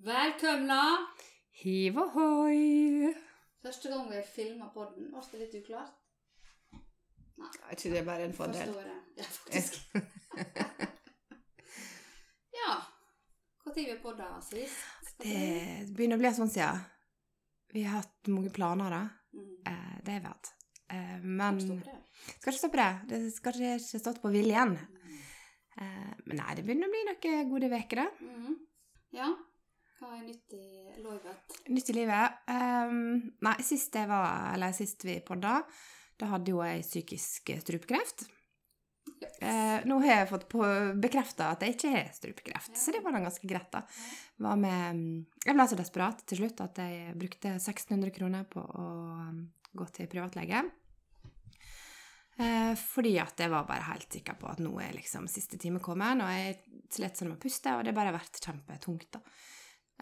Velkomna! Hiv ohoi! Første gang vi filma podden, ble det litt uklart. Jeg ikke det er bare en fordel? Forstår jeg. Ja, faktisk. ja. Når vi podda sist? Det begynner å bli en stund siden. Vi har hatt mange planer, da. Mm. Eh, det har vi hatt. Eh, men skal ikke stå på det. Det skal ikke stått på viljen. Mm. Eh, men nei, det begynner å bli noen gode uker, da. Mhm. Ja. Hva er nytt i livet? Nytt i livet. Um, nei, sist jeg var, sist vi podda, da hadde jo jeg psykisk strupekreft. Eh, nå har jeg fått bekrefta at jeg ikke har strupekreft, Ja. så det var da ganske greit. da. Med, jeg ble så desperat til slutt at jeg brukte 1600 kroner på å gå til privatlege. Eh, fordi at jeg var bare helt sikker på at nå er liksom siste time kommet, og jeg slet sånn med å puste, og det har bare vært kjempetungt. da.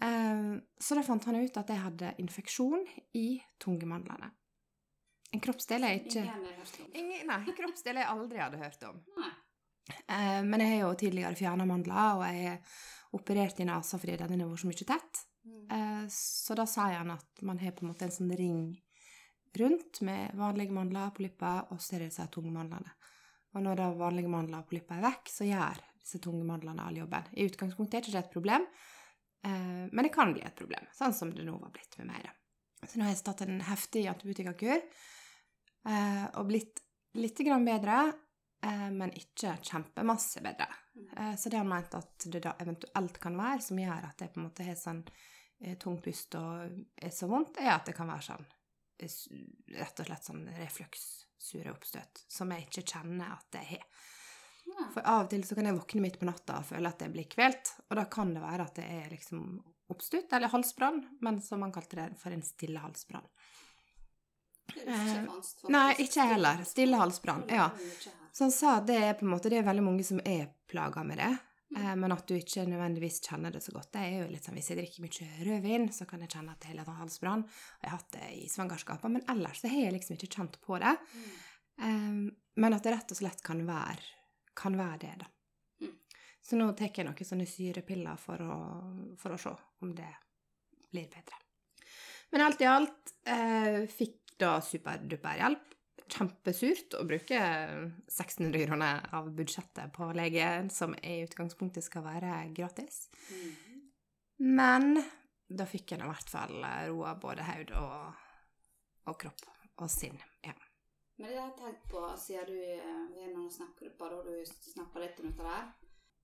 Eh, så da fant han ut at jeg hadde infeksjon i tungemandlene. En kroppsdel jeg ikke Ingen Nei, kroppsdel jeg aldri hadde hørt om. Nei. Eh, men jeg har jo tidligere fjerna mandler, og jeg er operert i nesa fordi den har vært så mye tett. Mm. Eh, så da sier han at man har på en måte en sånn ring rundt med vanlige mandler, polypper, og så er det disse tunge mandlene. Og når da vanlige mandler og polypper er vekk, så gjør disse tunge mandlene all jobben. I utgangspunktet er det ikke et problem, men det kan bli et problem, sånn som det nå var blitt med meg. da. Så nå har jeg tatt en heftig antibiotikakur eh, og blitt litt bedre, eh, men ikke kjempemasse bedre. Eh, Så det han mente at det da eventuelt kan være, som gjør at jeg på en måte har sånn eh, tung pust og er så vondt, er at det kan være sånn eh, rett og slett sånn refluks, sure oppstøt, som jeg ikke kjenner at jeg har. For av og til så kan jeg våkne midt på natta og føle at jeg blir kvelt, og da kan det være at det er liksom oppstutt, eller halsbrann, men som man kalte det for en stille halsbrann. Ikke. Nei, ikke heller. Stille halsbrann, ja. Så han sa at det er på en måte, det er veldig mange som er plaga med det, eh, men at du ikke nødvendigvis kjenner det så godt. Det er jo litt sånn, Hvis jeg drikker mye rødvin, så kan jeg kjenne at jeg har sånn halsbrann. Og jeg har hatt det i svangerskapet, men ellers så har jeg liksom ikke kjent på det. Mm. Eh, men at det rett og slett kan være, kan være det, da. Mm. Så nå tar jeg noen sånne syrepiller for å, for å se om det blir bedre. Men alt i alt eh, fikk da superduper hjelp. Kjempesurt å bruke 1600 kroner av budsjettet på lege, som i utgangspunktet skal være gratis. Mm. Men da fikk jeg i hvert fall roa både hode og, og kropp og sinn. Men det har jeg tenkt på siden du eh, er i noen snappgrupper, og du snapper litt om dette der.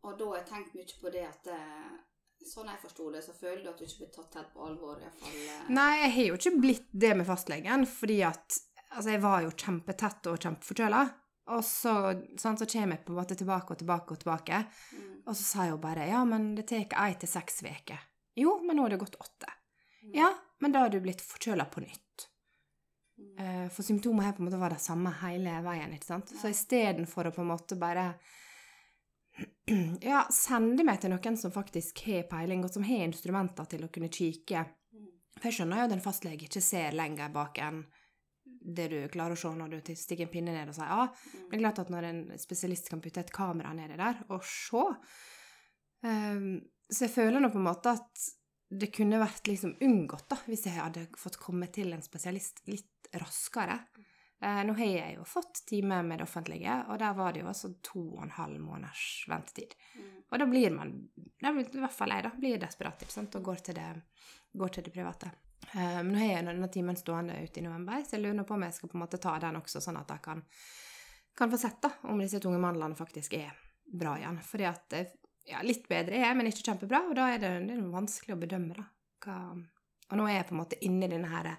Og da har jeg tenkt mye på det at eh, Sånn jeg forsto det, så føler du at du ikke blir tatt helt på alvor. i hvert fall. eh. Nei, jeg har jo ikke blitt det med fastlegen, fordi at altså, jeg var jo kjempetett og kjempeforkjøla. Og så, sånn, så kommer jeg på en måte tilbake og tilbake og tilbake. Mm. Og så sa jeg jo bare ja, men det tar ei til seks uker. Jo, men nå har det gått åtte. Mm. Ja, men da har du blitt forkjøla på nytt. Mm. Eh, For symptomene her på en måte var det samme hele veien. ikke sant? Så istedenfor å på en måte bare ja, sende meg til noen som faktisk har peiling, og som har instrumenter til å kunne kikke Mm. For jeg skjønner jo at en fastlege ikke ser lenger bak enn det du klarer å se når du stikker en pinne ned og sier ja. Men det er klart at når en spesialist kan putte et kamera nedi der og se ehm, Så jeg føler nå på en måte at det kunne vært liksom unngått, da, hvis jeg hadde fått komme til en spesialist litt raskere. Eh, nå har jeg jo fått time med det offentlige, og der var det jo altså to og en halv måneders ventetid. Mm. Og da blir man, da blir, i hvert fall jeg, da, blir desperat ikke sant, og går til det, går til det private. Men um, nå har jeg denne timen stående ute i november, så jeg lurer på om jeg skal på en måte ta den også, sånn at jeg kan, kan få sett da, om disse tunge mandlene faktisk er bra igjen. Fordi at ja, litt bedre er jeg, men ikke kjempebra, og da er det, det er vanskelig å bedømme. da. Hva, og nå er jeg på en måte inne i denne her,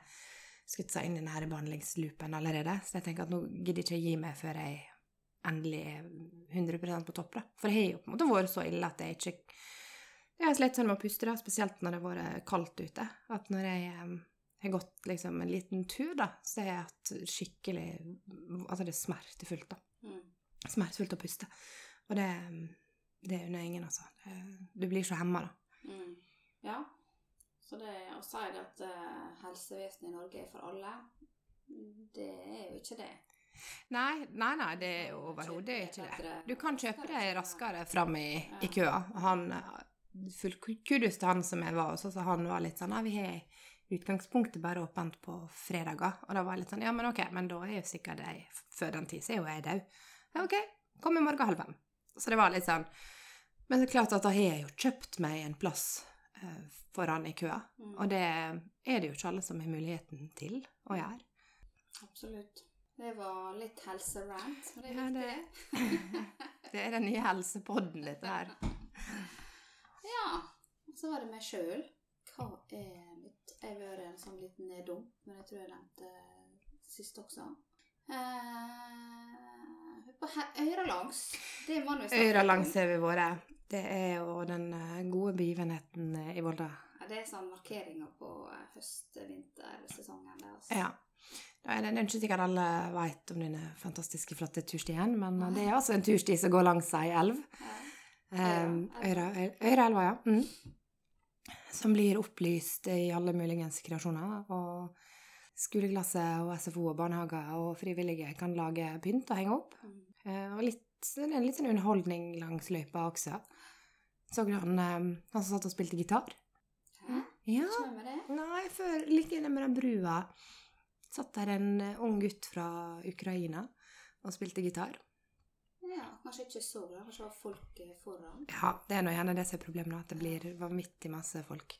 skutt seg inn i denne behandlingsloopen allerede, så jeg tenker at nå gidder jeg ikke å gi meg før jeg endelig er 100% på topp. da. For det har jo på en måte vært så ille at jeg ikke Jeg har slitt sånn med å puste, da, spesielt når det har vært kaldt ute. At når jeg har gått liksom en liten tur, da, så har jeg hatt skikkelig Altså det er smertefullt, da. Mm. Smertefullt å puste. Og det, det unner ingen, altså. Du blir så hemma, da. Mm. Ja. Så det å si det at eh, helsevesenet i Norge er for alle, det er jo ikke det. Nei, nei, nei, det er overhodet ikke det. Du kan kjøpe deg raskere fram i, i køa. Han, full kudos til han som jeg var hos, så han var litt sånn Ja, vi har utgangspunktet bare åpent på fredager. Og da var jeg litt sånn Ja, men ok, men da er jo sikkert jeg Før den tid så er jo jeg død. Ja, ok, kom i morgen halv fem. Så det var litt sånn Men det er klart at da har jeg jo kjøpt meg en plass foran i køa. Mm. Og det er det jo ikke alle som har muligheten til å gjøre. Absolutt. Det var litt helserant, det er Ja, viktig. Det er den nye helsepodden, dette her. Ja. Og så var det meg sjøl. Hva er mitt Jeg har vært en sånn liten nedom, men jeg tror jeg nevnte det sist også. Eh, på Øyrelangs. Det må vi snakke om. langs har vi vært. Det er jo den eh, gode begivenheten eh, i Volda. Ja, det er sånn markeringer på eh, høst-vintersesongen. Altså. Ja. Det, er ikke sikkert alle vet om denne fantastiske, flotte turstien, men det er altså en tursti som går langs ei elv. Øyraelva, ja. Mm. Som blir opplyst i alle muligens kreasjoner. Og skoleglasset og SFO og barnehager og frivillige kan lage pynt og henge opp. Mm. Og litt, det er en litt sånn underholdning langs løypa også. Så du han, eh, han som satt og spilte gitar? Hæ? Ja. Det? Nei, før like inne med den brua satt der en eh, ung gutt fra Ukraina og spilte gitar. Ja, kanskje ikke så bra. Kanskje var folk eh, foran. Ja, det er nå gjerne det som er problemet, at det blir vanvittig masse folk.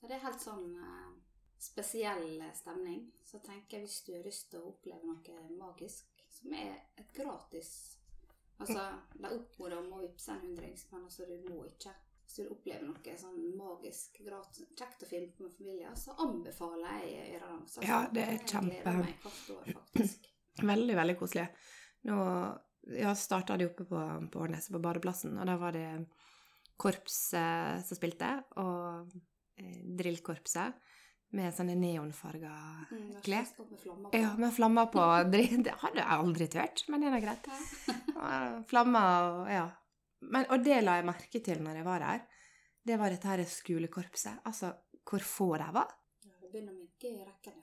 Ja, Det er helt sånn spesiell stemning. Så tenker jeg hvis du har lyst til å oppleve noe magisk, som er et gratis Altså, de oppmoder om å vippse en hundrings, men altså, du må ikke. Hvis du opplever oppleve noe sånn magisk, gratis, kjekt å filme med familien, så anbefaler jeg Øyrelangs. Altså. Ja, det er kjempe- år. Veldig, veldig koselig. Nå ja, starta de oppe på, på Årnes, på badeplassen, og da var det korps eh, som spilte, og eh, drillkorpset med sånne neonfarga Mm, klær. med. Ja, med flammer på. Det hadde jeg aldri turt, men det er nå greit. Flammer og ja. Men, og det la jeg merke til når jeg var der. Det var dette her skolekorpset. Altså, hvor få de var.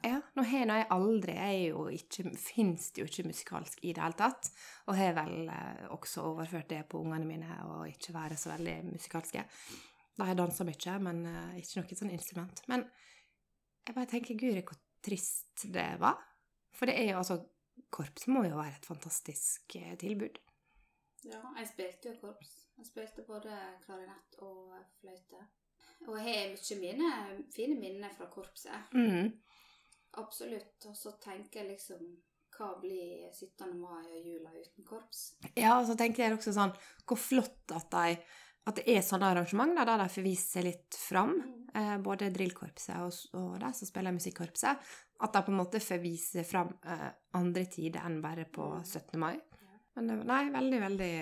Ja, nå har jeg aldri Jeg jo ikke Fins det jo ikke musikalsk i det hele tatt. Og har vel eh, også overført det på ungene mine, å ikke være så veldig musikalske. De har dansa mye, men eh, ikke noe sånn instrument. Men jeg bare tenker, guri, hvor trist det var. For det er jo altså Korps må jo være et fantastisk eh, tilbud. Ja, jeg spilte jo korps. Jeg spilte både klarinett og fløyte. Og jeg har mye mine, fine minner fra korpset. Mm. Absolutt. Og så tenker jeg liksom Hva blir 17. mai og jula uten korps? Ja, og så tenker jeg også sånn Hvor flott at, de, at det er sånne arrangement da, der de får vist seg litt fram. Eh, både drillkorpset og, og de som spiller musikkorpset. At de på en måte får vise fram eh, andre tider enn bare på 17. mai. Men nei, veldig, veldig,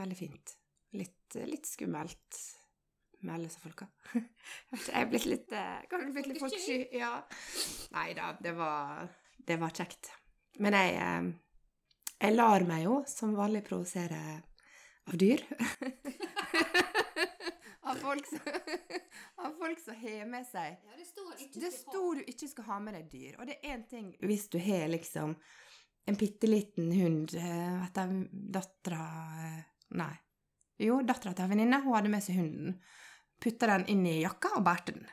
veldig fint. Litt, litt skummelt med alle disse folka. Jeg er blitt litt eh, Kanskje blitt litt folksky? Ja. Nei da, det var, det var kjekt. Men jeg, eh, jeg lar meg jo som vanlig provosere av dyr. av, folk som, av folk som har med seg Ja, det står ikke Det du ikke skal ha med deg dyr. Og det er én ting hvis du har liksom en bitte liten hund Etter dattera eh, Nei. Jo, dattera til ei venninne, hun hadde med seg hunden. Putta den inn i jakka og bærte den.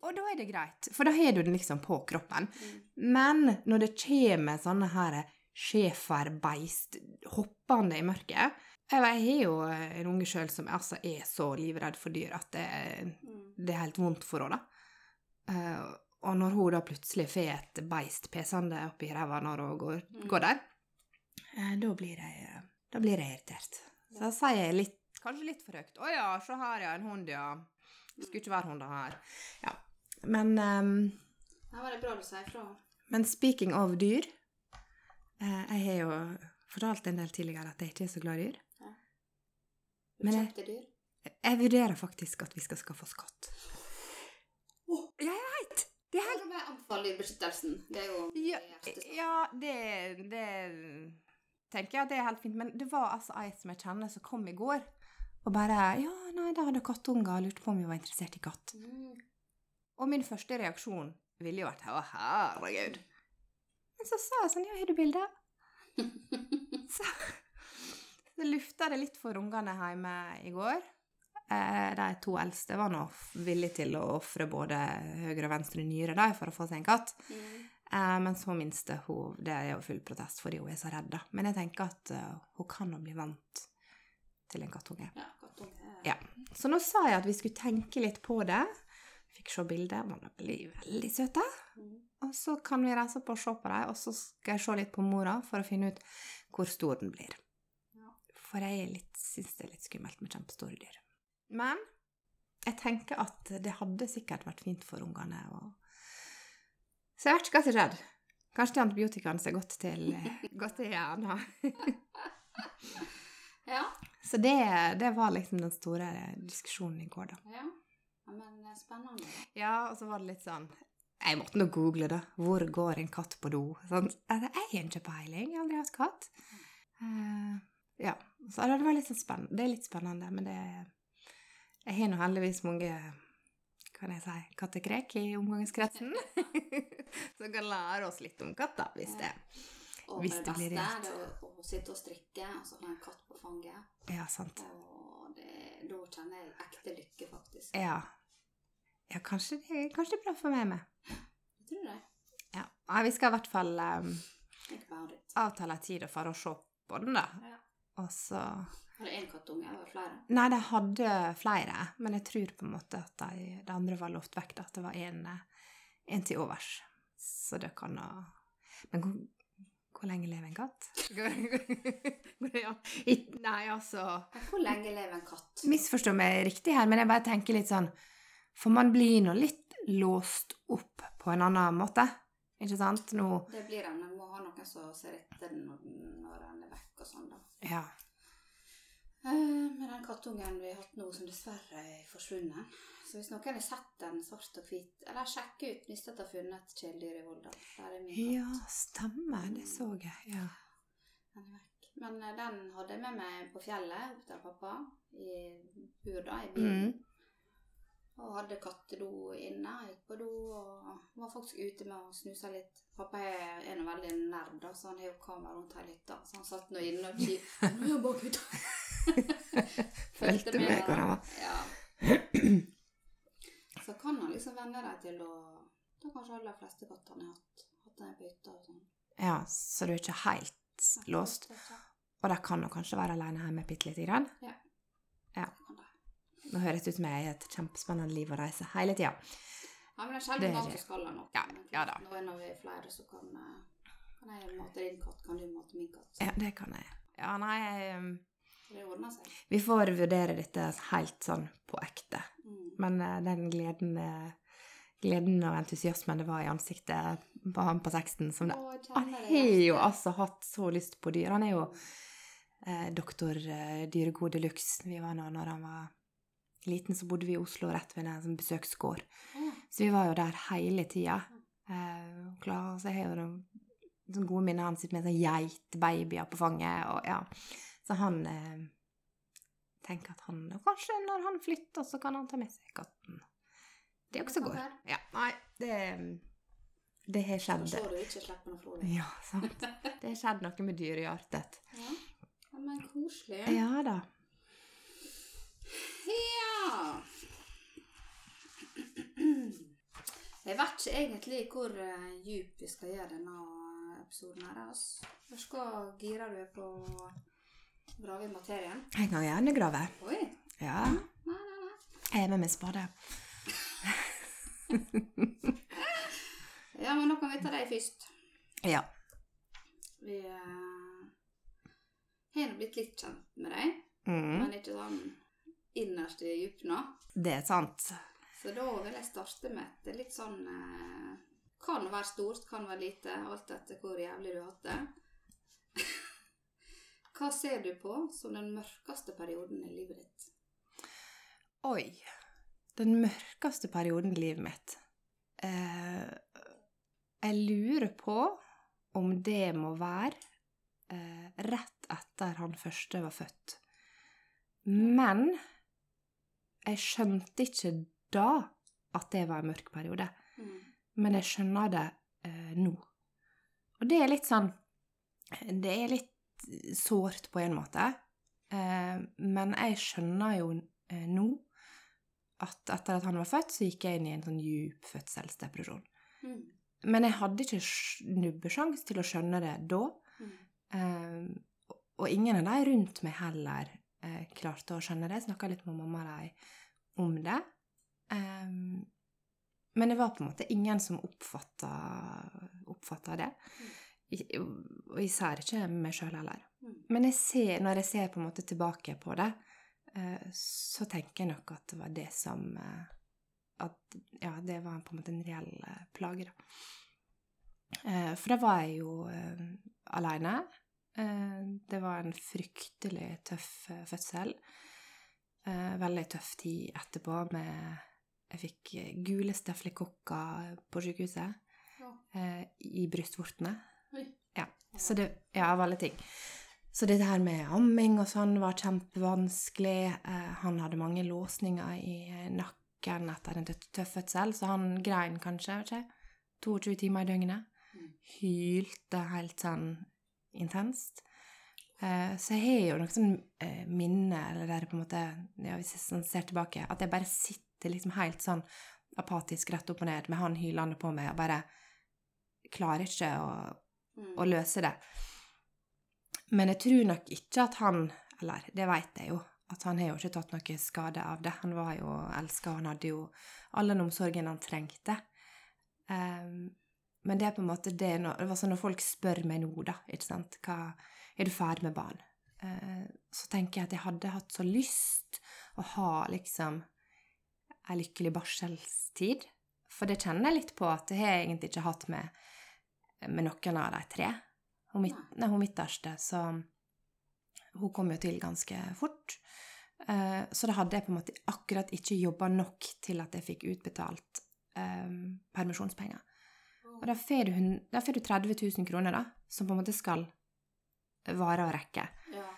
Og da er det greit, for da har du den liksom på kroppen. Mm. Men når det kommer sånne her schæferbeist hoppende i mørket Jeg jeg har jo en unge sjøl som altså er så livredd for dyr at det, Mm. det er helt vondt for henne. Eh, og når hun da plutselig får et beist pesende oppi ræva når hun går, Mm. går der, eh, da blir jeg da blir jeg irritert. Så da sier jeg litt, kanskje litt for høyt 'Å ja, se her, ja, en hund, ja'. Det skulle ikke være hunder her. Ja. Men um, Ja, var det bra du sa ifra. men speaking of dyr eh, Jeg har jo fortalt en del tidligere at jeg ikke er så glad i dyr. Men jeg- Jeg vurderer faktisk at vi skal skaffe oss katt. Oh, jeg veit! Det er helt må i dyrebeskyttelsen. Det er jo Ja, ja det, det tenker jeg at det er helt fint. Men det var altså ei som jeg kjenner som kom i går og bare 'Ja, nei, da hadde kattunger lurt på om vi var interessert i katt'. Mm. Og min første reaksjon ville jo vært 'Å, herregud'. Men så sa jeg sånn 'Ja, har du bilde?' Så, så lufta det litt for ungene hjemme i går. Eh, de to eldste var nå villige til å ofre både høyre og venstre nyre da, for å få seg en katt. Mm. Eh, men så minste hun Det er jo full protest fordi hun er så redd, da. Men jeg tenker at eh, hun kan nå bli vant til en kattunge. Ja, kattunge. Ja. Så nå sa jeg at vi skulle tenke litt på det. Fikk se bilder. De blir veldig søte. Mm. Og så kan vi reise på og se på dem, og så skal jeg se litt på mora for å finne ut hvor stor den blir. For jeg syns det er litt skummelt med kjempestore dyr. Men jeg tenker at det hadde sikkert vært fint for ungene. Så jeg vet ikke hva som skjedde. Kanskje de er antibiotikaen som er gått til, godt til hjernen. Ja. Så det, det var liksom den store diskusjonen i går, da. ja. Men eh, spennende. Ja, og så var det litt sånn Jeg måtte nå google, da. Hvor går en katt på do? Sånn, jeg har ikke peiling. Jeg har aldri hatt katt. Eh, ja. Så det var litt sånn spennende. Det er litt spennende, men det Jeg har nå heldigvis mange kan jeg si, kattekrek i omgangskretsen. Som kan lære oss litt om katter, hvis det Og Hvis det blir rett. er å, sitte og strikke, og så ha en katt på fanget. Ja, sant. Og det, da kjenner jeg ekte lykke, faktisk. Ja. Ja, kanskje det, kanskje det er bra for meg med. Jeg tror det. Ja. Vi skal i hvert fall um, avtale tid for å se på den, da. Ja. Og så Var det én kattunge, eller flere? Nei, de hadde flere, men jeg tror på en måte at de, de andre var lovt vekk, at det var en til overs. Så det kan da Men hvor, hvor lenge lever en katt? Nei, altså Hvor lenge lever en katt? Misforstå meg riktig her, men jeg bare tenker litt sånn For man blir nå litt låst opp på en annen måte. Ikke sant? Nå Det blir en. Ha noen som ser etter den når, den er vekk og sånn, da. Ja. Eh, med den kattungen vi har hatt nå, som dessverre er forsvunnet. Så hvis noen har sett den svart og hvit, eller sjekk ut hvis dere har funnet et kjæledyr i Volda. Der er min katt. Ja, stemmer. Det så jeg. Ja. Den er vekk. Men eh, den hadde jeg med meg på fjellet opp til pappa, i bur da, i bilen. Mm. Og hadde kattedo inne. Gikk på do og var faktisk ute med å snuse litt. Pappa er, en veldig nerd, da, så han har jo kamera rundt hele hytta. Så han satt nå inne og kikket. Nå er bak hytta. Følte med hvor han var. Ja. Så kan han liksom venne deg til å Da kanskje alle de fleste kattene har hatt, hatt den på hytta og sånn. Ja, så du er ikke helt låst. Og de kan jo kanskje være alene hjemme bitte lite grann. Kan det. Nå høres det ut som jeg har et kjempespennende liv å reise hele tida. Ja, men det er sjelden er gang skal ha noe. Ja, ja da. Nå er vi er flere, så kan, eh, kan jeg mate din katt, kan du mate min katt. Ja, det kan jeg. Ja, nei jeg, Det ordner seg. Vi får vurdere dette helt sånn på ekte. Mm. Men uh, den gleden, uh, gleden og entusiasmen det var i ansiktet på han på seksten som det Han har jo altså hatt så lyst på dyr. Han er jo eh, doktor eh, Dyregod de luxe. Vi var nå når han var liten, så bodde vi i Oslo rett ved en besøksgård. Så vi var jo der hele tida. Eh, klar, så jeg har jo sånne gode minner. Han sitter med sånn geitbabyer på fanget, og ja. Så han eh, tenker at han og Kanskje når han flytter, så kan han ta med seg katten. Det også går. Ja, nei, det Det har skjedd. Så du ikke slipper noe fra deg. Ja, sant. Det har skjedd noe med dyrehjertet. Ja, men koselig. Ja da. Ja. Jeg vet ikke egentlig hvor uh, djup vi skal gjøre denne episoden her. Altså. Først skal gira du på å grave i materien. Jeg kan gjerne grave. Oi. Ja. Nei, nei, nei. Jeg er med med spade. Ja, men da kan vi ta deg først. Ja. Vi uh, har nå blitt litt kjent med deg, Mm. men ikke sånn innerst i nå. Det er sant. Så da vil jeg starte med et litt sånn eh, Kan være stort, kan være lite, alt etter hvor jævlig du har hatt det. Hva ser du på som den mørkeste perioden i livet ditt? Oi. Den mørkeste perioden i livet mitt. Eh, jeg lurer på om det må være eh, rett etter han første var født. Men jeg skjønte ikke da at det var en mørk periode. Men jeg skjønner det eh, nå. Og det er litt sånn Det er litt sårt på en måte. Eh, men jeg skjønner jo eh, nå at etter at han var født, så gikk jeg inn i en sånn djup fødselsdepresjon. Mm. Men jeg hadde ikke snubbesjans til å skjønne det da. Mm. Eh, og ingen av de rundt meg heller eh, klarte å skjønne det. Snakka litt med mamma og de om det. Um, men det var på en måte ingen som oppfatta, det. Og især ikke meg sjøl heller. Mm. Men jeg ser, når jeg ser på en måte tilbake på det, eh, så tenker jeg nok at det var det som eh, At ja, det var på en måte en reell eh, plage, da. For da var jeg jo aleine. Eh, Det var en fryktelig tøff eh, fødsel. Eh, Veldig tøff tid etterpå med Jeg fikk gule stafylokokker på sykehuset Ja. i brystvortene. Ja, så det, ja, av alle ting. Så dette her med amming og sånn var kjempevanskelig. Eh, han hadde mange låsninger i nakken etter en tøff fødsel, så han grein kanskje vet ikke, 22 timer i døgnet. Mm. Hylte helt sånn intenst. Eh, så jeg har jo noe sånn eh, minne, eller der på en måte, ja, hvis jeg sånn ser tilbake, at jeg bare sitter liksom helt sånn apatisk rett opp og ned med han hylende på meg og bare klarer ikke å Mm. å løse det. Men jeg tror nok ikke at han Eller det vet jeg jo, at han har jo ikke tatt noe skade av det. Han var jo elska, han hadde jo all den omsorgen han trengte. Ehm, men det er på en måte det når, det var sånn når folk spør meg nå, da, ikke sant Hva, Er du ferdig med barn? Eh, så tenker jeg at jeg hadde hatt så lyst å ha liksom ei lykkelig barselstid. For det kjenner jeg litt på at det har jeg egentlig ikke hatt med med noen av de tre. Hun, midt, nei, hun midterste, så hun kom jo til ganske fort. Eh, så da hadde jeg på en måte akkurat ikke jobba nok til at jeg fikk utbetalt eh, permisjonspenger. Og da får du, da får du 30 000 kroner, da, som på en måte skal vare og rekke. Ja.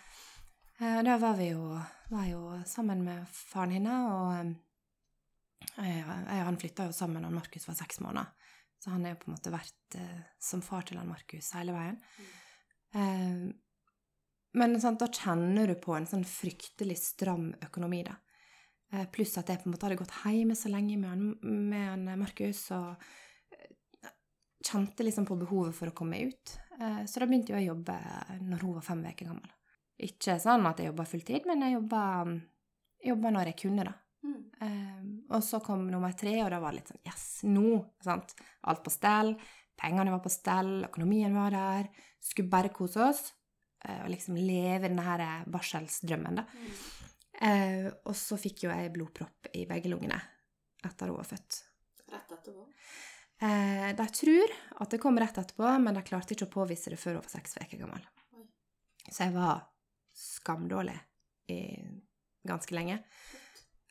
Eh, Da var vi jo, var jo sammen med faren hennes, og eh, jeg og han flytta jo sammen da Markus var seks måneder. Så han har jo på en måte vært eh, som far til han Markus hele veien. Eh, men sant, da kjenner du på en sånn fryktelig stram økonomi, da. Eh, pluss at jeg på en måte hadde gått hjemme så lenge med han, med han Markus, og kjente liksom på behovet for å komme ut. Eh, så da begynte jeg å jobbe når hun var fem uker gammel. Ikke sånn at jeg jobba fulltid, men jeg jobba, jobba når jeg kunne, da. Mm. Eh, og så kom nummer tre, og da var det litt sånn Yes, nå! Sant? Alt på stell. Pengene var på stell, økonomien var der. Skulle bare kose oss. eh, og liksom leve denne her barselsdrømmen, da. Mm. Og så fikk jo jeg blodpropp i begge lungene etter hun var født. Rett etterpå. Eh, de tror at det kom rett etterpå, men de klarte ikke å påvise det før hun var seks uker gammel. Så jeg var skamdårlig i ganske lenge.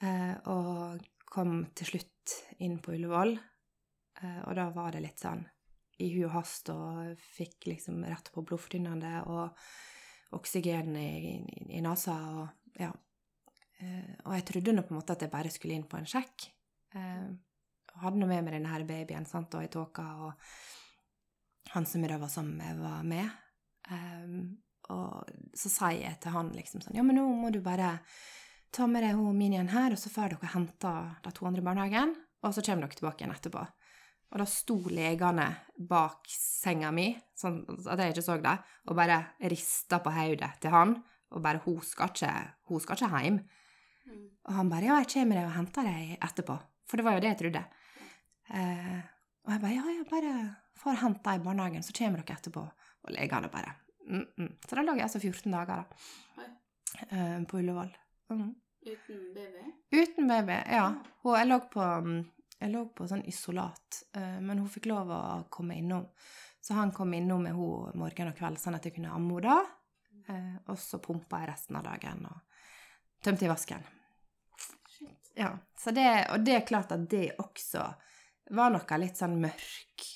Eh, og kom til slutt inn på Ullevål, eh, og da var det litt sånn i hu og hast, og fikk liksom rett på blodfortynnende og oksygen i, i, i nesa, og ja. Eh, og jeg trodde nå på en måte at jeg bare skulle inn på en sjekk. Eh, hadde nå med meg denne her babyen, sant, og i tåka, og han som jeg da var sammen med, var med. Um, og så sa jeg til han liksom sånn Ja, men nå må du bare ta med deg hun minien her, og så får dere hente de to andre i barnehagen, og så kommer dere tilbake igjen etterpå. Og da sto legene bak senga mi, sånn at jeg ikke så det, og bare rista på hodet til han, og bare 'Hun skal ikke, hun skal ikke hjem'. Mm. Og han bare 'Ja, jeg kommer og henter deg etterpå'. For det var jo det jeg trodde. Eh, og jeg bare 'Ja, ja, bare får hente i barnehagen, så kommer dere etterpå'. Og legene bare mm -mm. Så da lå jeg altså 14 dager da, eh, på Ullevål. Mm. Uten baby? Uten baby, ja. Hun, jeg, lå på, mm, jeg lå på sånn isolat, eh, men hun fikk lov å komme innom. Så han kom innom med henne morgen og kveld, sånn at jeg kunne amme henne da. Eh, og så pumpa jeg resten av dagen og tømte i vasken. Shit. Ja, så det, og det er klart at det også var noe litt sånn mørk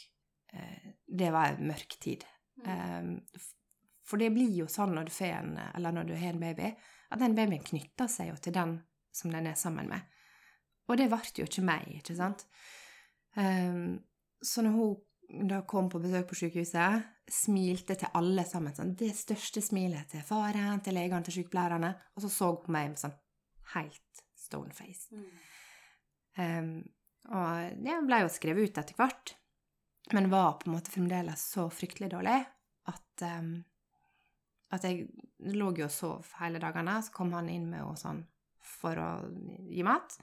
eh, Det var en mørk tid. Mm. Eh, For det blir jo sånn når du en, eller når du har en baby, at den babyen knytter seg jo til den som den er sammen med. Og det ble jo ikke meg, ikke sant? Eh, så når hun da kom på besøk på sykehuset, smilte til alle sammen sånn, det største smilet til faren, til legene, til sykepleierne, og så så hun på meg med sånn helt stoneface. Mm. Um, og det ble jo skrevet ut etter hvert, men var på en måte fremdeles så fryktelig dårlig at um, at jeg lå jo og sov hele dagene. Så kom han inn med henne sånn for å gi mat.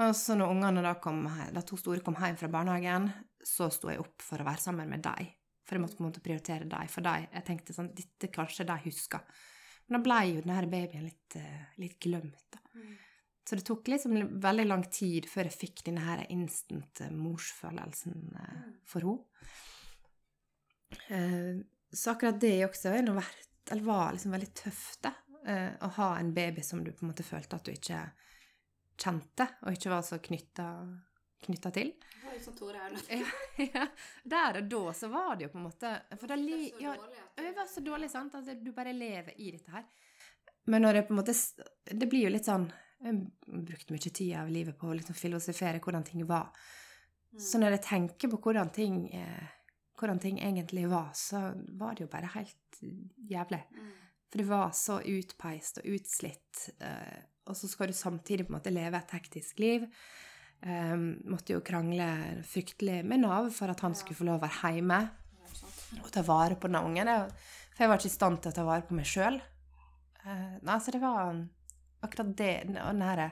Og så når ungene da kom, de to store kom hjem fra barnehagen, så sto jeg opp for å være sammen med dem. For jeg måtte på en måte prioritere dem. For dem, jeg tenkte sånn Dette kanskje de husker. Men da ble jo denne babyen litt, eh, litt glemt, da. Mm. Så det tok liksom veldig lang tid før jeg fikk denne her instant eh, morsfølelsen eh, for henne. Eh, Så akkurat det også var liksom veldig tøft, da. Å ha en baby som du på en måte følte at du ikke kjente, og ikke var så knytta, til. Jo sånn. Ja, ja. Der og da så var det jo på en måte For da li, ja, det var så dårlig, sant? At du bare lever i dette her. Men når det på en måte Det blir jo litt sånn Jeg brukte mye tid av livet på å liksom filosofere hvordan ting var. Mm. Så når jeg tenker på hvordan ting, eh, hvordan ting egentlig var, så var det jo bare helt jævlig. Mm. For det var så utpeist og utslitt, eh, og så skal du samtidig på en måte leve et hektisk liv. Eh, måtte jo krangle fryktelig med Nav for at han Ja. skulle få lov å være hjemme og ta vare på den ungen. For jeg var ikke i stand til å ta vare på meg sjøl. Nei, så det var akkurat det herre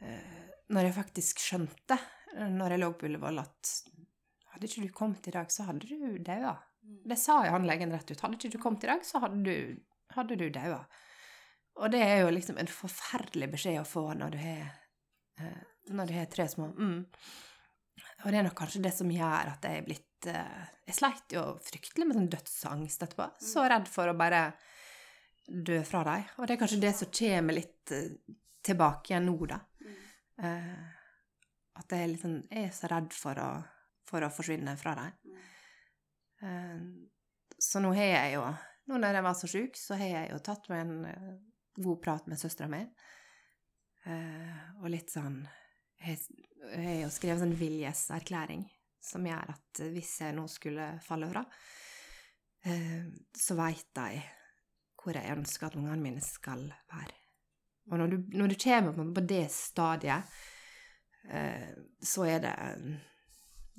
eh, Når jeg faktisk skjønte, når jeg lå på Ullevål, at hadde ikke du kommet i dag, så hadde du daua. Mm. Det sa jo han legen rett ut. Hadde ikke du kommet i dag, så hadde du, hadde du daua. Og det er jo liksom en forferdelig beskjed å få når du har, eh, når du har tre små. Mm. Og det er nok kanskje det som gjør at jeg er blitt eh, Jeg sleit jo fryktelig med sånn dødsangst etterpå. Så redd for å bare dø fra dem. Og det er kanskje det som kommer litt eh, tilbake igjen nå, da. Mm. Eh, at jeg er, sånn, jeg er så redd for å, for å forsvinne fra dem. Mm. Eh, Så nå har jeg jo Nå når jeg var så sjuk, så har jeg jo tatt meg en god prat med søstera mi. Eh, og litt sånn Jeg har jo skrevet en sånn viljeserklæring som gjør at hvis jeg nå skulle falle fra, så veit jeg hvor jeg ønsker at ungene mine skal være. Og når du, når du kommer på, det stadiet, eh, så er det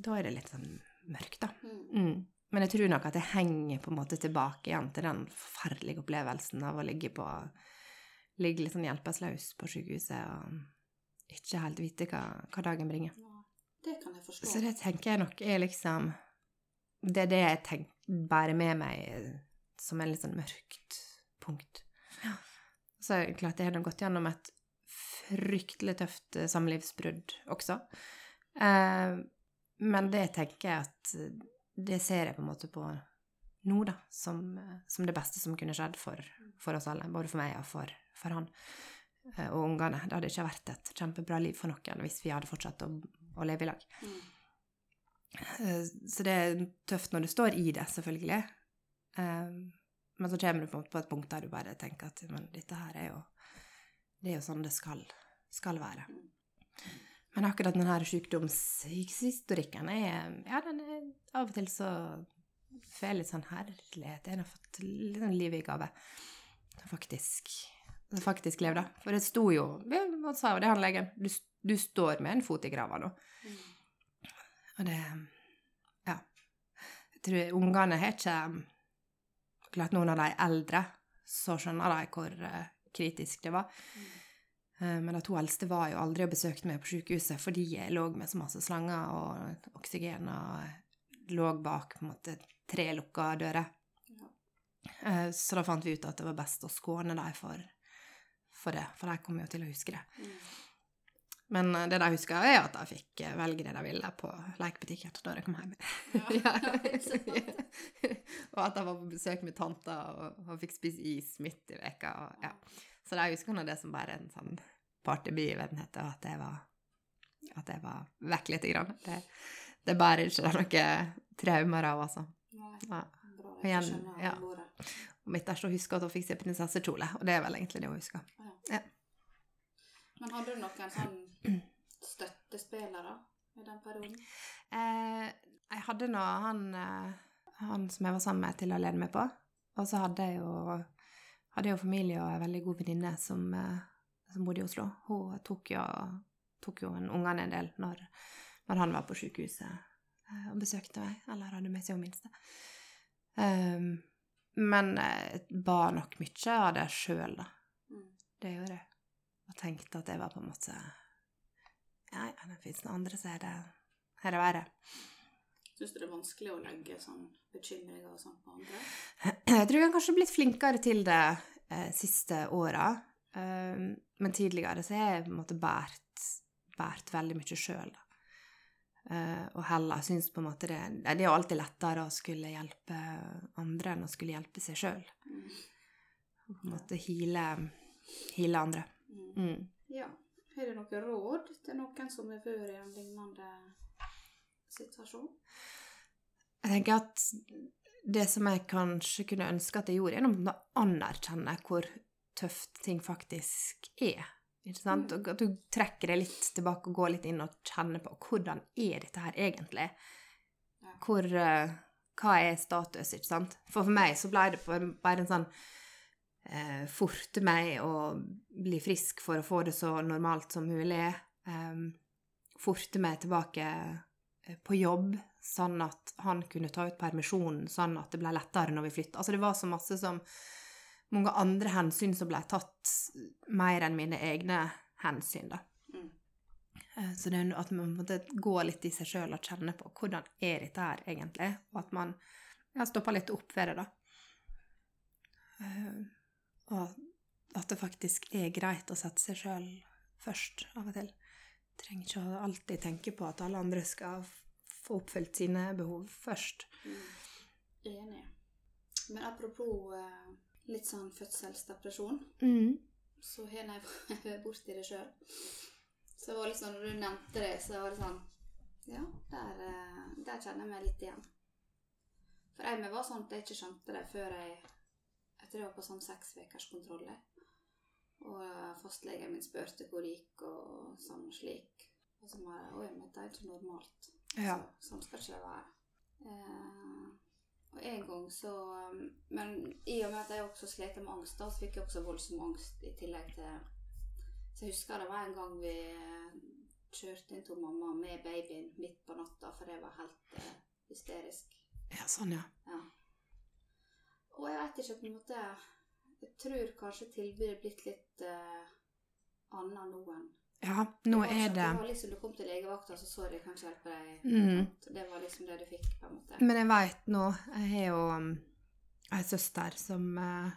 Da er det litt sånn mørkt, da. Mm. Mm. Men jeg tror nok at jeg henger på en måte tilbake igjen til den forferdelige opplevelsen av å ligge på Ligge litt sånn hjelpeløs på sykehuset og ikke helt vite hva, hva dagen bringer. Det kan jeg forstå. Så det tenker jeg nok er liksom Det er det jeg tenker, bærer med meg som en litt sånn mørkt punkt. Ja. Så er det klart jeg har gått gjennom et fryktelig tøft eh, samlivsbrudd også. Eh, men det tenker jeg at eh, det ser jeg på en måte på nå, da, som, eh, som det beste som kunne skjedd for, for oss alle. Både for meg og for, for han eh, og ungene. Det hadde ikke vært et kjempebra liv for noen hvis vi hadde fortsatt å, å leve i lag. Mm. Eh, Så det er tøft når du står i det, selvfølgelig. Men så kommer du på et punkt der du bare tenker at men dette her er jo Det er jo sånn det skal, skal være. Men akkurat denne sykdomshistorikken er Ja, den er av og til så får jeg litt sånn herlighet. Jeg har fått litt sånn liv i gave. Faktisk faktisk leve, da. For det sto jo Han sa jo det, han legen. Du, du står med en fot i grava nå. Mm. Og det Ja. Jeg tror ungene har ikke Klart noen av de eldre, så skjønner de hvor eh, kritisk det var. Eh, Men de to eldste var jo aldri og besøkte meg på sykehuset fordi jeg lå med så masse slanger og oksygen og lå bak på en måte tre lukka dører. Ja. Eh, Så da fant vi ut at det var best å skåne dem for, for det, for de kommer jo til å huske det. Mm. Men eh, det de husker, er at de fikk eh, velge det de ville på lekebutikken da de kom hjem. Ja, og at de var på besøk med tanta og, og fikk spise is midt i veka. Og, ja. Så de husker nå det som bare en sånn partybegivenhet, og at det var, at det var vekk lite grann. Det, det bærer ikke noen traumer av, altså. Nei, Ja. bra jeg igjen, skjønner ja. alvoret. Og mitt er så å huske at hun fikk seg prinsessekjole, og det er vel egentlig det hun husker. Ja. Men hadde du noen sånn støttespillere i den perioden? Eh, jeg hadde nå han, eh, han som jeg var sammen med, til å lede meg på. Og så hadde jeg jo, hadde jeg jo familie og en veldig god venninne som, eh, som bodde i Oslo, hun tok jo, tok jo en ungene en del når, når han var på sykehuset eh, og besøkte meg, eller hadde med seg hun minste. Um, men jeg ba nok mye av det sjøl, da. Mm. Det gjorde jeg. Og tenkte at det var på en måte Ja, ja, det fins noen andre som er det her er verre. Syns du det er vanskelig å legge sånn bekymringer og sånn på andre? Jeg tror jeg har kanskje blitt flinkere til det eh, siste åra. Um, men tidligere så har jeg på en måte båret, båret veldig mye sjøl. Uh, og heller syns på en måte det Det er jo alltid lettere å skulle hjelpe andre enn å skulle hjelpe seg sjøl. Mm. Og på en måte hile, hile andre. Mm. Mm. Ja. Har du noe råd til noen som har vært i en lignende situasjon? Jeg tenker at det som jeg kanskje kunne ønske at jeg gjorde, er å anerkjenne hvor tøft ting faktisk er. Ikke sant? Mm. Og At du trekker deg litt tilbake og går litt inn og kjenner på hvordan er dette her egentlig? Hvor, eh, hva er status, ikke sant? For for meg så ble det bare en sånn eh, Forte meg å bli frisk for å få det så normalt som mulig. Eh, forte meg tilbake eh, på jobb, sånn at han kunne ta ut permisjonen, sånn at det ble lettere når vi flytta. Altså det var så masse som mange andre hensyn som ble tatt mer enn mine egne hensyn, da. Mm. Eh, Så det er at man måtte gå litt i seg sjøl og kjenne på hvordan er dette her egentlig, og at man ja, stopper litt opp ved det, da. Og at det faktisk er greit å sette seg sjøl først av og til. Trenger ikke å alltid tenke på at alle andre skal få oppfylt sine behov først. Mm. Enig. Men apropos eh, litt sånn fødselsdepresjon, Mm. så har jeg vært borti det sjøl. Så det var liksom, når du nevnte det, så var det sånn Ja, der, eh, der kjenner jeg meg litt igjen. For jeg var sånn at jeg ikke skjønte det før jeg jeg var på sånn seks ukers kontroller. Og fastlegen min spurte hvor det gikk, og sånn og slik. Og så bare Oi, men dette er ikke normalt. Ja. Så, sånn skal ikke det være. Eh, og en gang så Men i og med at jeg også slet med angst, da, så fikk jeg også voldsom angst i tillegg til Så jeg husker det var en gang vi eh, kjørte inn til mamma med babyen midt på natta, for jeg var helt eh, hysterisk. Ja, sånn, ja. Og jeg vet ikke, på en måte Jeg tror kanskje tilbudet er blitt litt uh, annet nå enn Ja, nå det er det Det var liksom Du kom til legevakta, så så de kan ikke hjelpe deg. Mm. Det var liksom det du fikk, på en måte. Men jeg veit nå Jeg har jo um, ei søster som uh,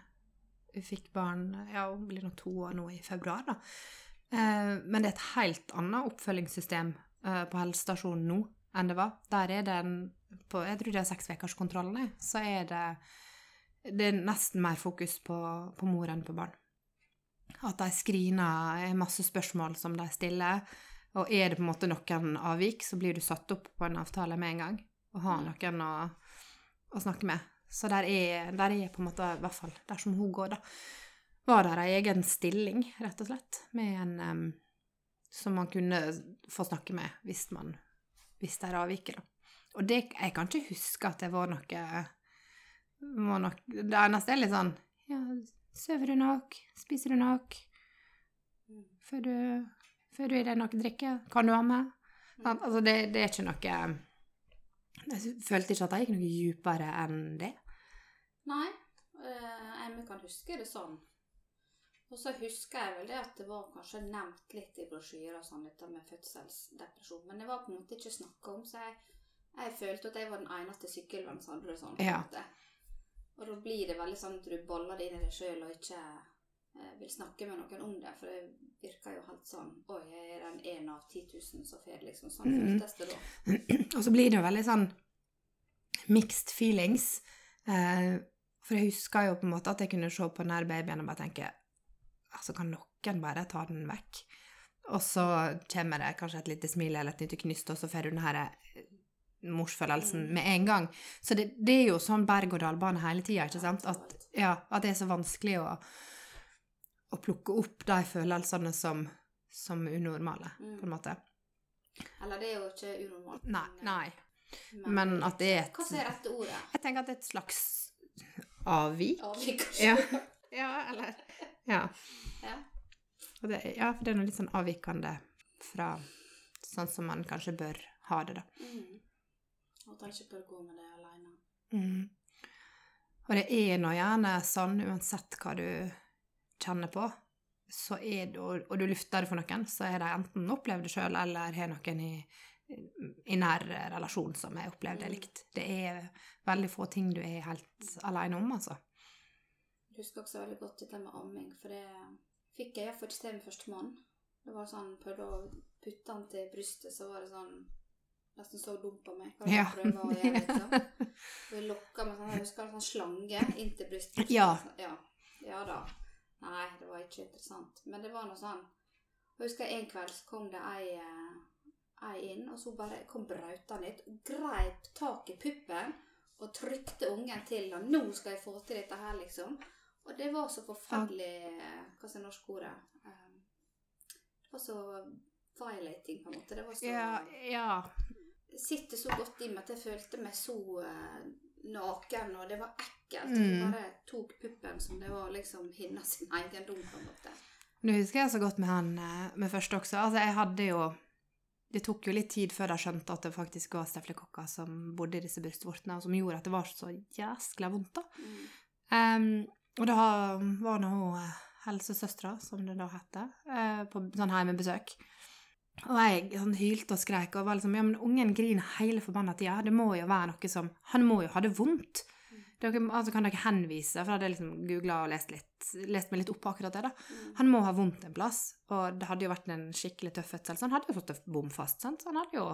fikk barn Ja, hun blir nå to år nå i februar, da. Uh, men det er et helt annet oppfølgingssystem uh, på helsestasjonen nå enn det var. Der er det en på, Jeg tror det er seks ukers kontroll, Så er det Det er nesten mer fokus på, på mor enn på barn. At de screener er masse spørsmål som de stiller. Og er det på en måte noen avvik, så blir du satt opp på en avtale med en gang. Og har noen å, å snakke med. Så der er, der er på en måte, i hvert fall der som hun går, da, var der ei egen stilling, rett og slett, med en um, som man kunne få snakke med hvis man hvis det er avviket, da. Og det, jeg kan ikke huske at det var noe, var nok Det eneste er litt sånn Ja, sover du nok? Spiser du nok? Får du, får du i deg noe drikke? Kan du amme? Mm. Al- Altså, det, det er ikke noe Jeg følte ikke at jeg gikk noe dypere enn det. Nei, eh, jeg kan huske det sånn. Og så husker jeg vel det at det var kanskje nevnt litt i brosjyrer sånn, dette med fødselsdepresjon, men det var på en måte ikke snakka om, så jeg, jeg følte at jeg var den eneste sykkelvennen som hadde det sånn. Ja. måte. Og da blir det veldig sånn at du boller det inn i deg sjøl og ikke eh, vil snakke med noen om det, for det virker jo helt sånn Oi, jeg er den en av 10 000 som får liksom. Sånn Mhm. føltes det da. Og så blir det jo veldig sånn mixed feelings. Eh, for jeg husker jo på en måte at jeg kunne se på her babyen og bare tenke Altså, kan noen bare ta den vekk? Og så kommer det kanskje et lite smil eller et lite knyst, og så får du den her morsfølelsen Mm. med en gang. Så det, det er jo sånn berg-og-dal-bane hele tida, ikke sant? At, ja, at det er så vanskelig å, å plukke opp de følelsene som, som unormale, Mm. på en måte. Eller det er jo ikke unormalt. Nei, eh, nei. Men at det er et Hva er rette ordet? Jeg tenker at det er et slags avvik. Avvik, kanskje? Ja. ja, eller Ja. Ja. Det, ja, for det er noe litt sånn avvikende fra sånn som man kanskje bør ha det, da. Mm. At han ikke bør gå med det alene. Mm. Og det er nå gjerne sånn, uansett hva du kjenner på, så er det, og, og du lufter det for noen, så er de enten opplevd det sjøl, eller har noen i, i nær relasjon som har opplevd det Mm. likt. Det er veldig få ting du er helt alene om, altså. Jeg husker også veldig godt dette med amming, for det fikk jeg iallfall ikke til med førstemann. Det var sånn, prøvde å putte han til brystet, så var det sånn Nesten så dum på meg. Hva Ja. prøver å gjøre, liksom. Og lokka med sånn, jeg husker en sånn slange inntil brystet. Ja. ja. Ja da. Nei, det var ikke interessant. Men det var noe sånn jeg husker en kveld så kom det ei, eh, ei inn, og så bare kom brautende litt, greip tak i puppen og trykte ungen til, og 'nå skal jeg få til dette her', liksom. Og det var så forferdelig Hva er norsk ordet? Um, Det var så violating, på en måte. Det var så Ja, ja. Det sitter så godt i meg at jeg følte meg så eh, naken, og det var ekkelt. Mm. Jeg bare tok puppen som det var liksom hennes sin eiendom, på en måte. Nå husker jeg så godt med han eh, med første også. Altså, jeg hadde jo Det tok jo litt tid før de skjønte at det faktisk var steflekokker som bodde i disse brystvortene, og som gjorde at det var så jæskla vondt, da. Mm. Um, og da var nå eh, helsesøstera, som det da heter, på sånn hjemmebesøk. Og jeg sånn hylte og skreik og var liksom Ja, men ungen griner hele forbanna tida. Det må jo være noe som Han må jo ha det vondt. Dere, altså, kan dere henvise, for da hadde jeg liksom googla og lest, litt, lest meg litt opp på akkurat det. da. Han må ha vondt en plass, og det hadde jo vært en skikkelig tøff fødsel, så han hadde jo fått det bom fast, sant? så han hadde jo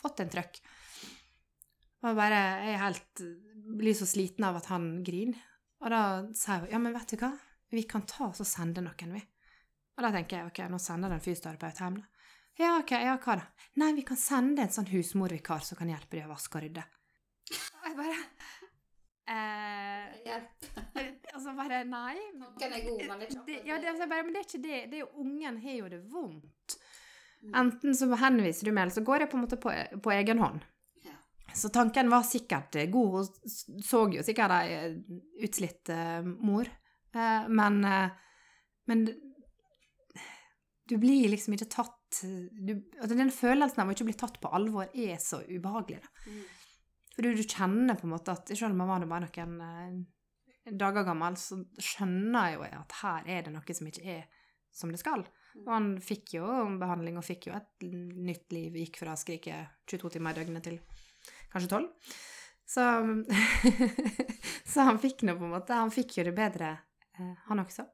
fått en trøkk. Og bare, jeg er helt, blir så sliten av at han griner. Og da sier jeg, ja, men vet du hva, vi kan ta oss og sende noen, vi. Og da tenker jeg, ok, nå sender den fysioterapeut hjem da. Ja, ok, ja, hva da? Nei, vi kan sende en sånn husmorvikar som kan hjelpe deg å vaske og rydde. Og jeg bare, eh, Hjelp. altså bare, nei, Noen er god, men det det, ja, det, altså, bare, men det er ikke det. Det er jo ungen har jo det vondt. Enten så henviser du meg, eller så går jeg på en måte på, på egen hånd. Ja. Så tanken var sikkert eh, god. Hun så jo sikkert ei eh, utslitt eh, mor. Men Men du blir liksom ikke tatt du, altså Den følelsen av å ikke bli tatt på alvor er så ubehagelig. Da. Mm. For du, du kjenner på en måte at selv om man var bare noen eh, dager gammel, så skjønner jeg jo at her er det noe som ikke er som det skal. Og han fikk jo behandling og fikk jo et nytt liv. Gikk fra å skrike 22 timer i døgnet til kanskje 12. Så, så han fikk nå på en måte Han fikk jo det bedre, eh, han også.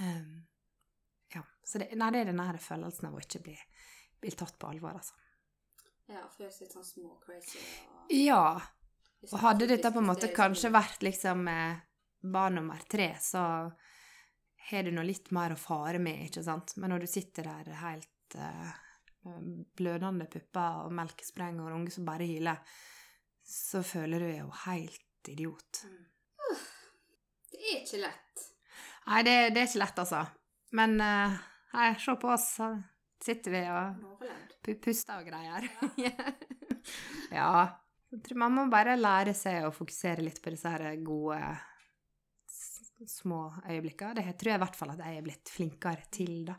Um. Så det, nei, det er den her følelsen av å ikke bli, bli tatt på alvor, altså. Ja, føles litt sånn små crazy. Og, Ja. Og hadde dette på en måte kanskje vært liksom eh, barn nummer tre, så har du nå litt mer å fare med, ikke sant? Men når du sitter der helt eh, blødende pupper og melkespreng og unge som bare hyler, så føler du deg jo helt idiot. Mm. Det er ikke lett. Nei, det, det er ikke lett, altså. Men eh, hei, se på oss, så sitter vi og puster og greier. ja. Jeg tror man må bare lære seg å fokusere litt på disse her gode små øyeblikkene. Det tror jeg i hvert fall at jeg er blitt flinkere til, da.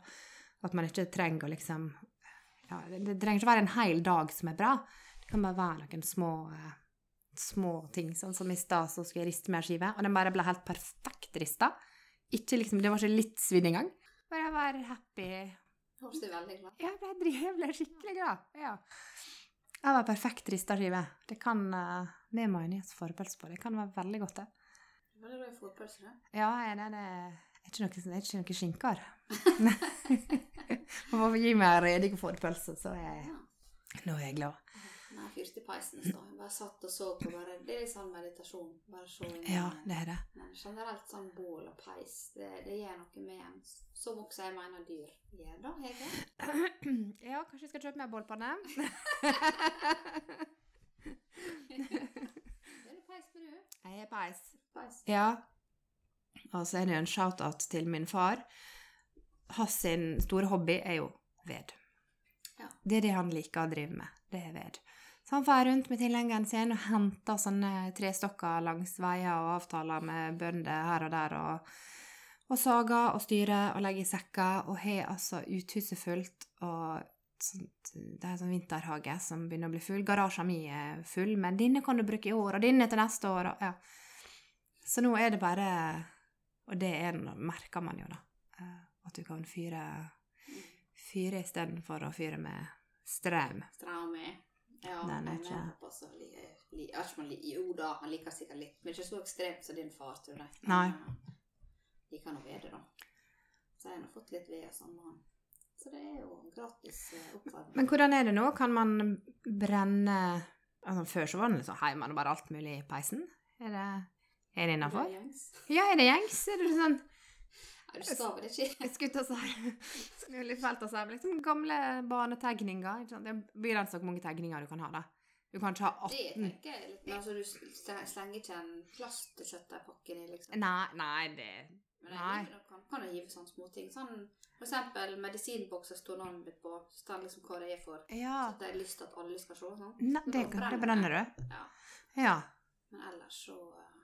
At man ikke trenger å liksom ja, det, trenger ikke være en hel dag som er bra. Det kan bare være noen små, eh, små ting. Sånn som i stad, så skulle jeg riste med ei skive, og den bare ble helt perfekt rista. Ikke liksom, Det var ikke litt svidd engang. Bare være happy veldig glad. jeg ble, jeg ble skikkelig glad. Ja. Jeg var perfekt rista skive. Det kan med majones og fårepølse på. Det kan være veldig godt, det. er det da jeg da? Ja, det er, det ikke noe, det er ikke noe skinker. Man må gi meg redige forpølse, så jeg, nå er jeg glad. Nei, fyrte i peisen i stad. Bare satt og så på bare Det er litt sånn meditasjon. Bare se inn Ja, det er det. Men generelt sånn bål og peis, det, det gjør noe med en. Som også jeg mener dyr gjør, da, Hege. Ja, kanskje jeg skal kjøpe meg bålpanne? Er det peis med du? Jeg er peis. Peis. Ja. Og så er det jo en shout-out til min far. Hans sin store hobby er jo ved. Ja. Det er det han liker å drive med. Det er ved. Han drar rundt med tilhengeren sin og henter sånne trestokker langs veier og avtaler med bønder her og der og, og sager og styrer og legger i sekker, og har altså uthuset fullt og sånt, Det er en sånn vinterhage som begynner å bli full. Garasjen min er full, men denne kan du bruke i år, og denne til neste år, og ja. Så nå er det bare Og det er, merker man jo, da. eh, At du kan fyre, fyre istedenfor å fyre med strøm. Strøm, Ja, Den er ikke- pappa så li- li- ja, man Jo da, han liker sikkert litt, men ikke så ekstremt som din far, tror jeg. Nei. Eh, Liker nå ved det, da. Så jeg har fått litt ved og sånn han. Så det er jo gratis eh, oppvarming. Men hvordan er det nå? Kan man brenne altså, Før så var det liksom heimen og bare alt mulig i peisen. Er det, er det innafor? Ja, er det gjengs? Er det sånn du skal vel ikke Jeg skulle si Det litt fælt å si, men liksom gamle sant? Det er begrenset hvor mange tegninger du kan ha, da. Du kan ikke ha Det tenker jeg litt altså, du slenger ikke en plastkjøttdeigpakke i, liksom. Nei, nei, det Men nei. jeg kan, kan jo gi sånne småting. Sånn, for eksempel medisinbokser står navnet mitt på. Så står det liksom hva det er for. Ja. Så at jeg har lyst til at alle skal se. Sånn. Nei, det, det brenner du? Ja. Ja. Men ellers så det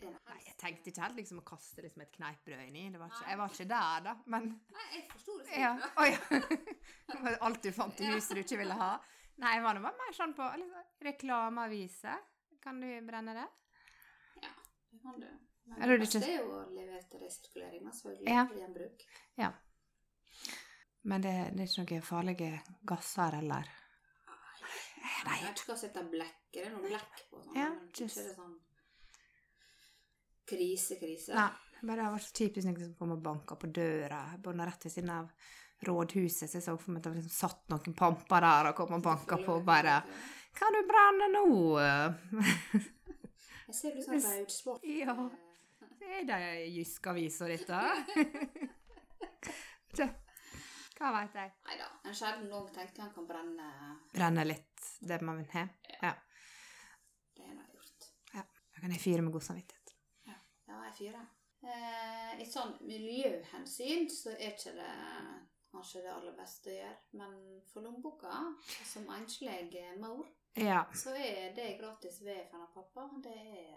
Nei, jeg tenkte ikke helt liksom å kaste liksom et kneippbrød inni. Det var ikke, jeg var ikke der, da. Men Nei, jeg forsto det sånn. ja. Oh, ja. Alt du fant i huset du ikke ville ha. Nei, jeg var nå mer sånn på liksom, reklameaviser. Kan du brenne det? Ja, Det kan du. Men er det det ikke- er jo å levere til resirkulering, selvfølgelig. Ja. For gjenbruk. Men det, det er ikke noen farlige gasser eller Jeg vet ikke hva som heter blekk. Det er noe blekk på sånn. Ja, just- det sånn krise-krise. Nei. Bare det vært så typisk noen som kom og banka på døra. Både rett ved siden av rådhuset, så jeg så for meg at det liksom satt noen pamper der og kom og banka på og bare 'Kan du brenne nå?' Jeg ser du sånn raudsport. Ja. Er det Jysk-avisa ditt, da? Hva veit jeg. Nei da. En sjelden gang tenkte han kan brenne. Brenne litt det man vil ha. Ja. Det har jeg gjort. Ja. Da kan jeg fyre med god samvittighet. Ja, fire. Eh, I sånn miljøhensyn så er ikke det kanskje det aller beste å gjøre. Men for lommeboka, som enslig mor, Ja. så er det gratis ved fra pappa. Det er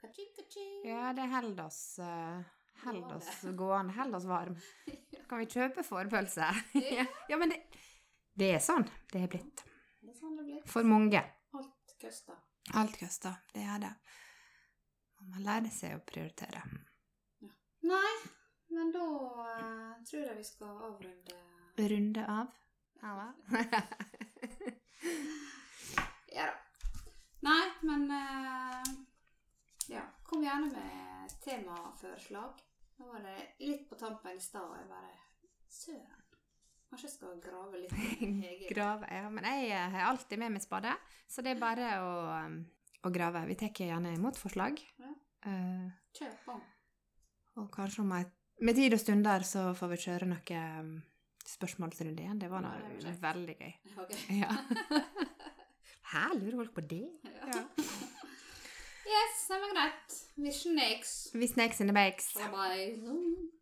ka-ching, ka-ching. ja, det holder oss Holder oss gående, holder oss varm. Kan vi kjøpe fårpølse? ja. men det, det er sånn det er blitt. Det sånn. For mange. Alt koster. Alt koster. Det er det. Man lærer seg å prioritere. Nei, men da uh, tror jeg vi skal avrunde Runde av. Ja, Ja da. Nei, men uh, Ja, kom gjerne med temaforslag. Nå var det litt på tampen i stad, og jeg bare Søren. Kanskje jeg skal grave litt Grave. Ja, men jeg eh, har alltid med meg spade, så det er bare å, um, å grave. Vi tar gjerne imot forslag. Ja. Uh, Kjør på. og kanskje om et, med tid og stunder så får vi kjøre noe um, spørsmålsrunde igjen. Det var Ja, kjekt. veldig gøy. Okay. Ja. Hæ, lurer folk på det? Ja. Yes, det var greit. Vi snakes. Vi snakes in the bakes. Bye bye.